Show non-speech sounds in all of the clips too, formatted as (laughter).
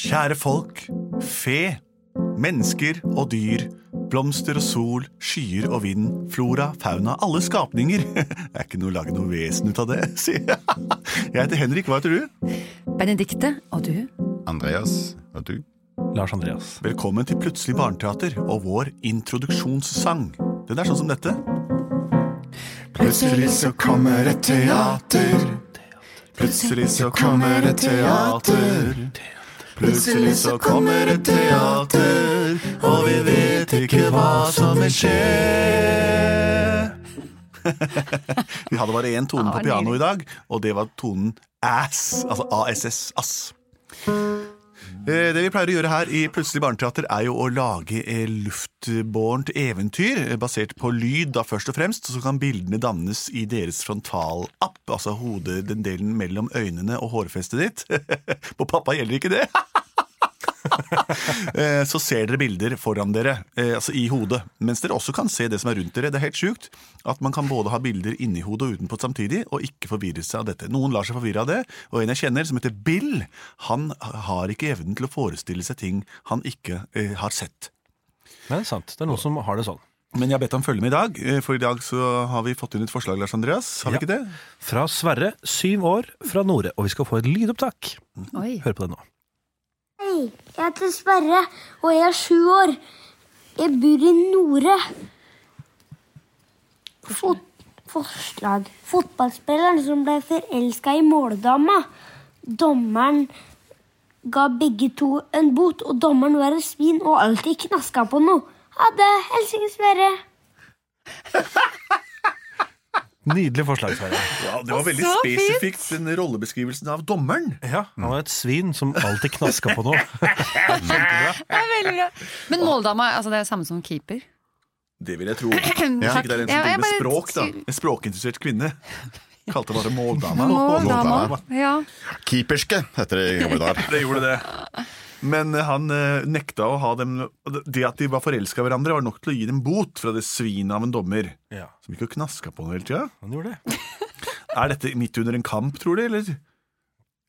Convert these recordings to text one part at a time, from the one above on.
Kjære folk, fe, mennesker og dyr, blomster og sol, skyer og vind, flora, fauna, alle skapninger. (laughs) Det er ikke noe å lage noe vesen ut av det, (laughs) sier jeg. Jeg heter Henrik, hva heter du? Benedikte, og du? Andreas og du? Lars Andreas. Velkommen til Plutselig barneteater og vår introduksjonssang. Den er sånn som dette. Plutselig så kommer et teater. Plutselig så kommer et teater. Plutselig så kommer et teater, og vi vet ikke hva som vil skje. vi hadde bare én tone på piano i dag, og det var tonen ass. Altså ASS. Ass. Eh, Det vi pleier å gjøre her i Plutselig barneteater, er jo å lage eh, luftbårent eventyr eh, basert på lyd, da først og fremst. Så kan bildene dannes i deres frontalapp, altså hodet, den delen mellom øynene og hårfestet ditt. (laughs) På pappa gjelder ikke det. (laughs) (laughs) Eh, Så ser dere bilder foran dere, eh, altså i hodet, mens dere også kan se det som er rundt dere. Det er helt sjukt at man kan både ha bilder inni hodet og utenpå samtidig, og ikke forvirre seg av dette. Noen lar seg forvirre av det, og en jeg kjenner som heter Bill, han har ikke evnen til å forestille seg ting han ikke eh, har sett. Men det er sant, det er noen som har det sånn. Men jeg har bedt ham følge med i dag, eh, for i dag så har vi fått inn et forslag, Lars Andreas. Har vi Ja. ikke det? Fra Sverre, syv år, fra Nore. Og vi skal få et lydopptak. Oi. Hør på det nå. Hei, jeg heter Sverre, og jeg er sju år. Jeg bor i Nore. Fot forslag. Fotballspilleren som ble forelska i måldama. Dommeren ga begge to en bot, og dommeren var et svin og alltid knaska på noe. Ha det. Hilsen Sverre. (laughs) Nydelig forslag, Sverre. Ja, Det var veldig Så fint! spesifikt, den rollebeskrivelsen av dommeren. Ja, Han var et svin som alltid knaska på noe. (laughs) Det er veldig bra. Men måldama, altså det er samme som keeper? Det vil jeg tro. (clears throat) Hvis Takk. ikke det er en som Ja, driver med bare- språk, da. En språkinteressert kvinne. Kalte bare måldama. Måldama. Ja. Keeperske heter det i gamle dager. (laughs) Det gjorde det. Men eh, han eh, nekta å ha dem Det at de var forelska i hverandre, var nok til å gi dem bot fra det svinet av en dommer. Ja, Som gikk og knaska på noe hele tida. han gjorde det. (laughs) Er dette midt under en kamp, tror du? Eller,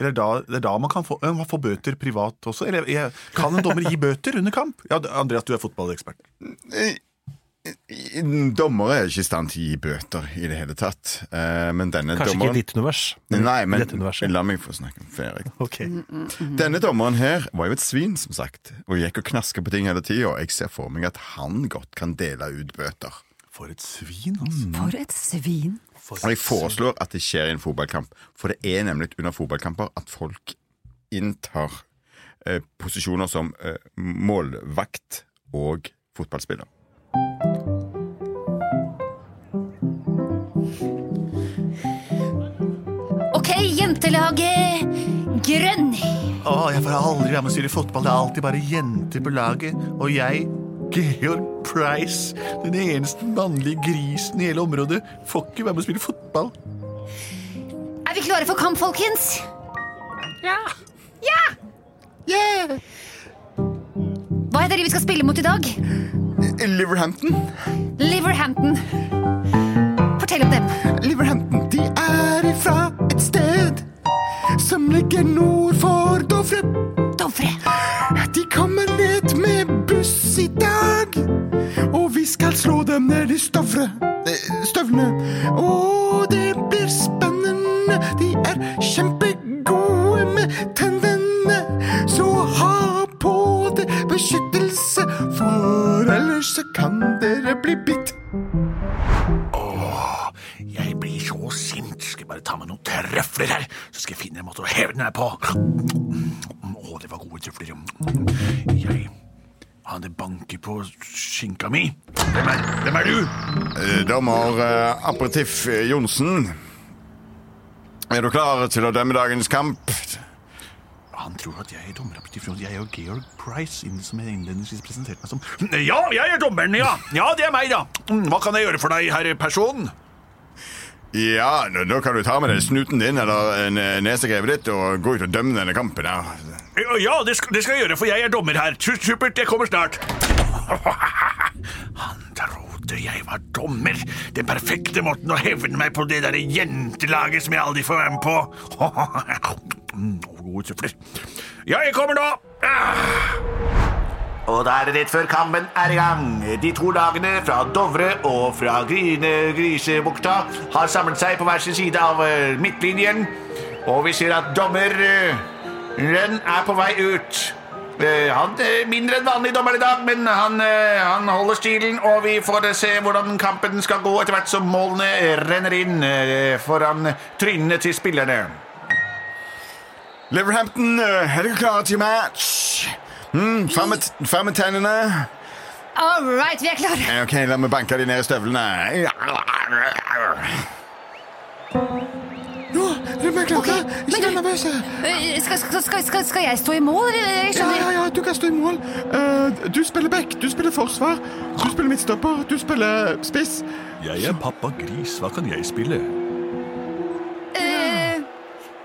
eller da, det er da man kan få, eh, man får bøter privat også? Eller kan en dommer gi bøter under kamp? Ja, Andreas, du er fotballekspert. Dommere er ikke i stand til å gi bøter i det hele tatt. Eh, Men denne Kanskje ikke dommeren i ditt univers. Nei, men la meg få snakke ferdig. (laughs) Okay. Denne dommeren her var jo et svin, som sagt, og gikk og knaska på ting hele tida. Og jeg ser for meg at han godt kan dele ut bøter. For et svin, altså. For et svin. Og jeg foreslår at det skjer i en fotballkamp, for det er nemlig under fotballkamper at folk inntar eh, posisjoner som eh, målvakt og fotballspiller. Grønn. Å, jeg får aldri være med og styre fotball. Det er alltid bare jenter på laget. Og jeg, Georg Price, den eneste mannlige grisen i hele området, får ikke være med og spille fotball. Er vi klare for kamp, folkens? Ja. Ja! Hva heter de vi skal spille mot i dag? Liverhampton. Liverhampton. Fortell om dem. Liverhampton, som nord for Dovre. Dovre. De kommer ned med buss i dag, og vi skal slå dem ned i støvre, støvlene. Og det Han det banker på skinka mi. Hvem er, hvem er du? Eh, Dommer eh, Aperitif eh, Johnsen. Er du klar til å dømme dagens kamp? Han tror at jeg er dommer. Jeg er jo Georg Price, som jeg innledningsvis presenterte meg som. Ja, jeg er dommeren, ja. Ja, det er meg, da. Mm, Hva kan jeg gjøre for deg, herr person? Ja, nå, kan du ta med deg snuten din eller eh, nesegrevet ditt og gå ut og dømme denne kampen. her. Ja, det skal, det skal jeg gjøre, for jeg er dommer her. Supert, jeg kommer snart. (laughs) Han trodde jeg var dommer. Den perfekte måten å hevne meg på det der jentelaget som jeg aldri får være med på. (laughs) Gode søfler. Ja, jeg kommer nå. Ah. Og da er det rett før kampen er i gang. De to lagene fra Dovre og fra Grine Grisebukta har samlet seg på hver sin side av eh, midtlinjen. Og vi ser at dommer eh, Rønn er på vei ut. Eh, Han er mindre enn vanlig dommer i dag, men han, eh, han holder stilen, og vi får eh, se hvordan kampen skal gå etter hvert som målene renner inn eh, foran trynene til spillerne. Liverhampton, eh, er dere klare til match? Mm, Fram med, tennene. All right, vi er klare. Eh, Ok, La meg banke de ned i støvlene. Ikke vær Skal, skal, skal, skal, skal jeg stå i mål? eller? Jeg Ja, ja, ja, du kan stå i mål. Uh, du spiller back, du spiller forsvar, du spiller midtstopper, du spiller spiss. Jeg er pappa Gris. Hva kan jeg spille? Uh,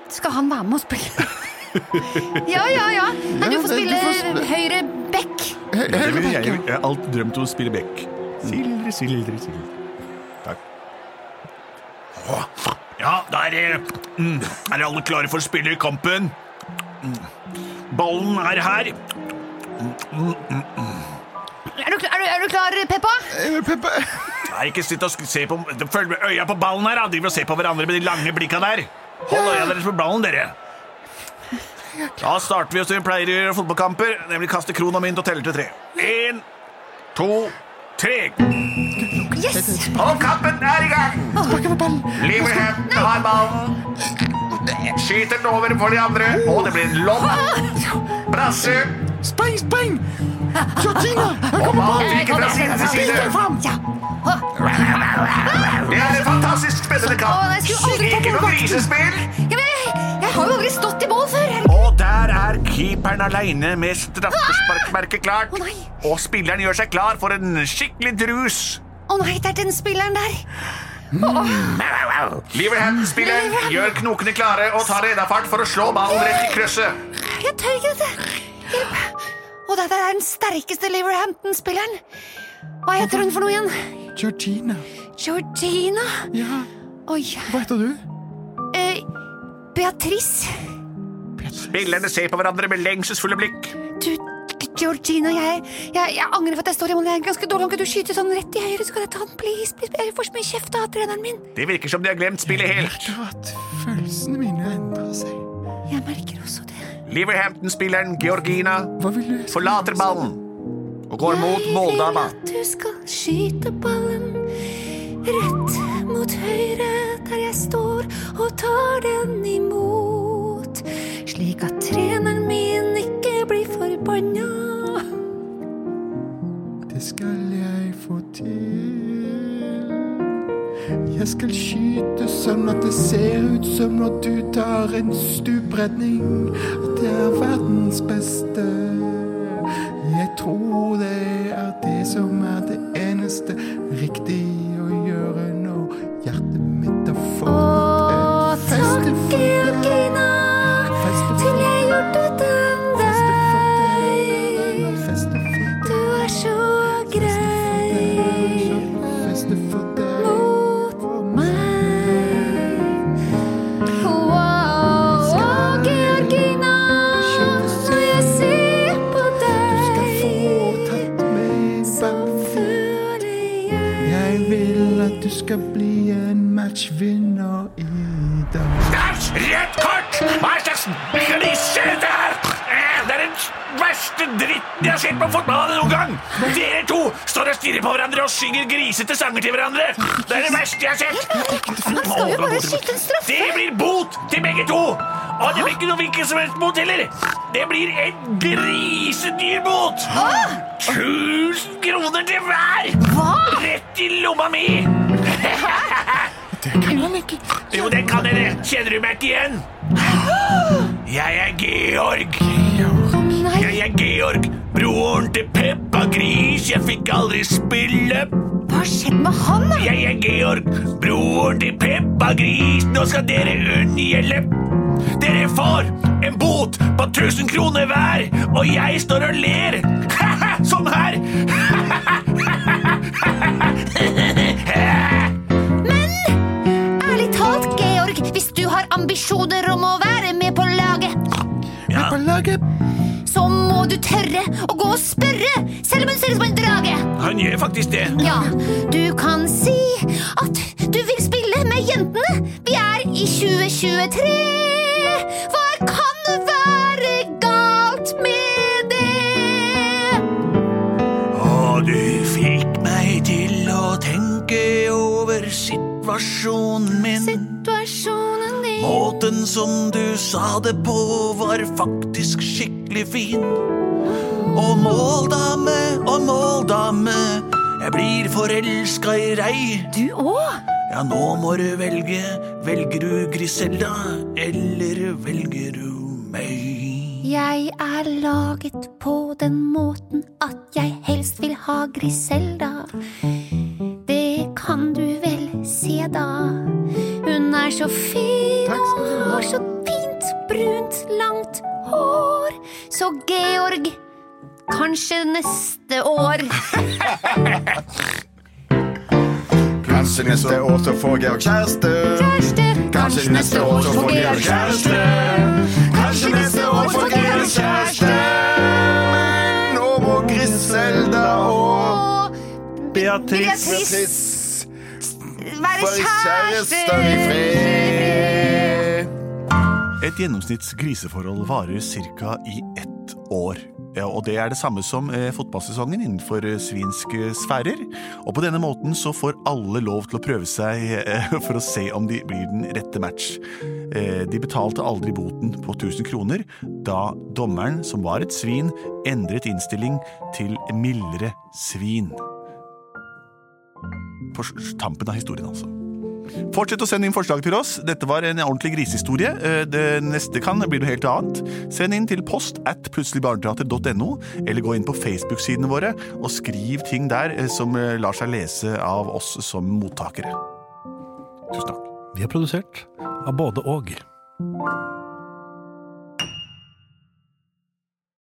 skal han være med og spille? (laughs) ja, ja, ja. Nei, du får spille du får sp- høyre back. Det Høyre back. ja. jeg har alltid drømt om å spille bekk. Sildre, sildre, sildre. Takk. Ja, da er mm, Er alle klare for å spille i kampen? Mm. Ballen er her. Er du, klar- er du, er du klar, Peppa? Eh, Peppe. Nei, ikke sitt og se på Følg med øya på ballen her. Driver og se på hverandre med de lange blikka der. Hold øya deres på ballen, dere. Da starter vi som vi pleier å gjøre fotballkamper, nemlig kaste kron og mynt og telle til tre. Én, to, tre. Yes! Og kampen er i gang! Liverhampton har ballen. Skyter den over for de andre, og det blir en lobb. Brasse. Speng, speng Georgina, her kommer ballen fra side til side. Det er en fantastisk spennende kamp. Ikke noe grisespill. Jeg har jo aldri stått i mål før. Og der er keeperen aleine med straffesparkmerket klart. Og spilleren gjør seg klar for en skikkelig drus. Å nei, det er den spilleren der. Liverhampton-spilleren gjør knokene klare og tar redafart for å slå ballen rett i krysset. Jeg tør ikke dette. Hjelp. Og dette er den sterkeste Leverhampton-spilleren. Hva heter hun for noe igjen? Georgina. Georgina. Ja, Oi. hva heter du? Eh, Beatrice. Spillerne ser på hverandre med lengselsfulle blikk. Du, Georgina, jeg, jeg, jeg angrer for at jeg står i mål. Jeg er ganske dårlig. Kan du skyter sånn rett i høyre, så kan jeg ta den. Please, please. Jeg får så mye kjeft av treneren min. Det virker som de har glemt spillet helt. Jeg At følelsene mine endrer seg. Jeg merker også det. Liverhampton-spilleren Georgina Hva vil du? forlater ballen og går mot måldama. Jeg vil at du skal skyte ballen rett en stupredning. At det er verdens beste. Er dette her? Eh, Det er den verste dritten jeg har sett på fotballen noen gang! Dere to står og stirrer på hverandre og synger grisete sanger til hverandre. Det er det verste jeg har sett! Han skal jo bare skyte en straffe. Det blir bot til begge to! Og det blir ikke noe hvilken som helst bot heller. Det blir en grisedyr bot! Tusen kroner til hver! Hva? Rett i lomma mi! Det (laughs) kan han ikke. Jo, det kan dere. Kjenner du meg ikke igjen? Jeg er Georg. Jeg er Georg, broren til Peppa Gris. Jeg fikk aldri spille. hva har skjedd med han, da? Jeg er Georg, broren til Peppa Gris. Nå skal dere unngjelde. Dere får en bot på 1000 kroner hver, og jeg står og ler. (laughs) sånn her. (laughs) ambisjoner om å være med på laget, Ja, På laget så må du tørre å gå og spørre, selv om hun ser ut som en drage. han gjør faktisk det. Ja, du kan si at du vil spille med jentene. Vi er i 2023. Hva kan være galt med det? Og du fikk meg til å tenke over situasjonen min. Din Måten som du sa det på, var faktisk skikkelig fin. Og måldame, og måldame, jeg blir forelska i deg. Du òg? Ja, nå må du velge. Velger du Griselda, eller velger du meg? Jeg er laget på den måten at jeg helst vil ha Griselda. Hun er så fin og har så fint, brunt, langt hår. Så Georg, kanskje neste år. (laughs) Kanskje neste år så får Georg kjæreste. Kjæreste, Kanskje neste år så får Georg kjæreste. Kanskje neste år får Georg kjæreste. Men nå må Griselda og Beatrice. Være kjærester i fred. Et gjennomsnitts griseforhold varer ca. i ett år. Ja, og Det er det samme som eh, fotballsesongen innenfor eh, svinske sfærer. Og På denne måten så får alle lov til å prøve seg eh, (laughs) for å se om de blir den rette match. Eh, de betalte aldri boten på 1000 kroner, da dommeren, som var et svin, endret innstilling til mildere svin. På tampen av historien, altså. Fortsett å sende inn forslag til oss. Dette var en ordentlig grisehistorie. Eh, Det neste kan bli noe helt annet. Send inn til post at plutseligbarneteater.no, eller gå inn på Facebook-sidene våre og skriv ting der eh, som eh, lar seg lese av oss som mottakere. Tusen takk. Vi er produsert av både og.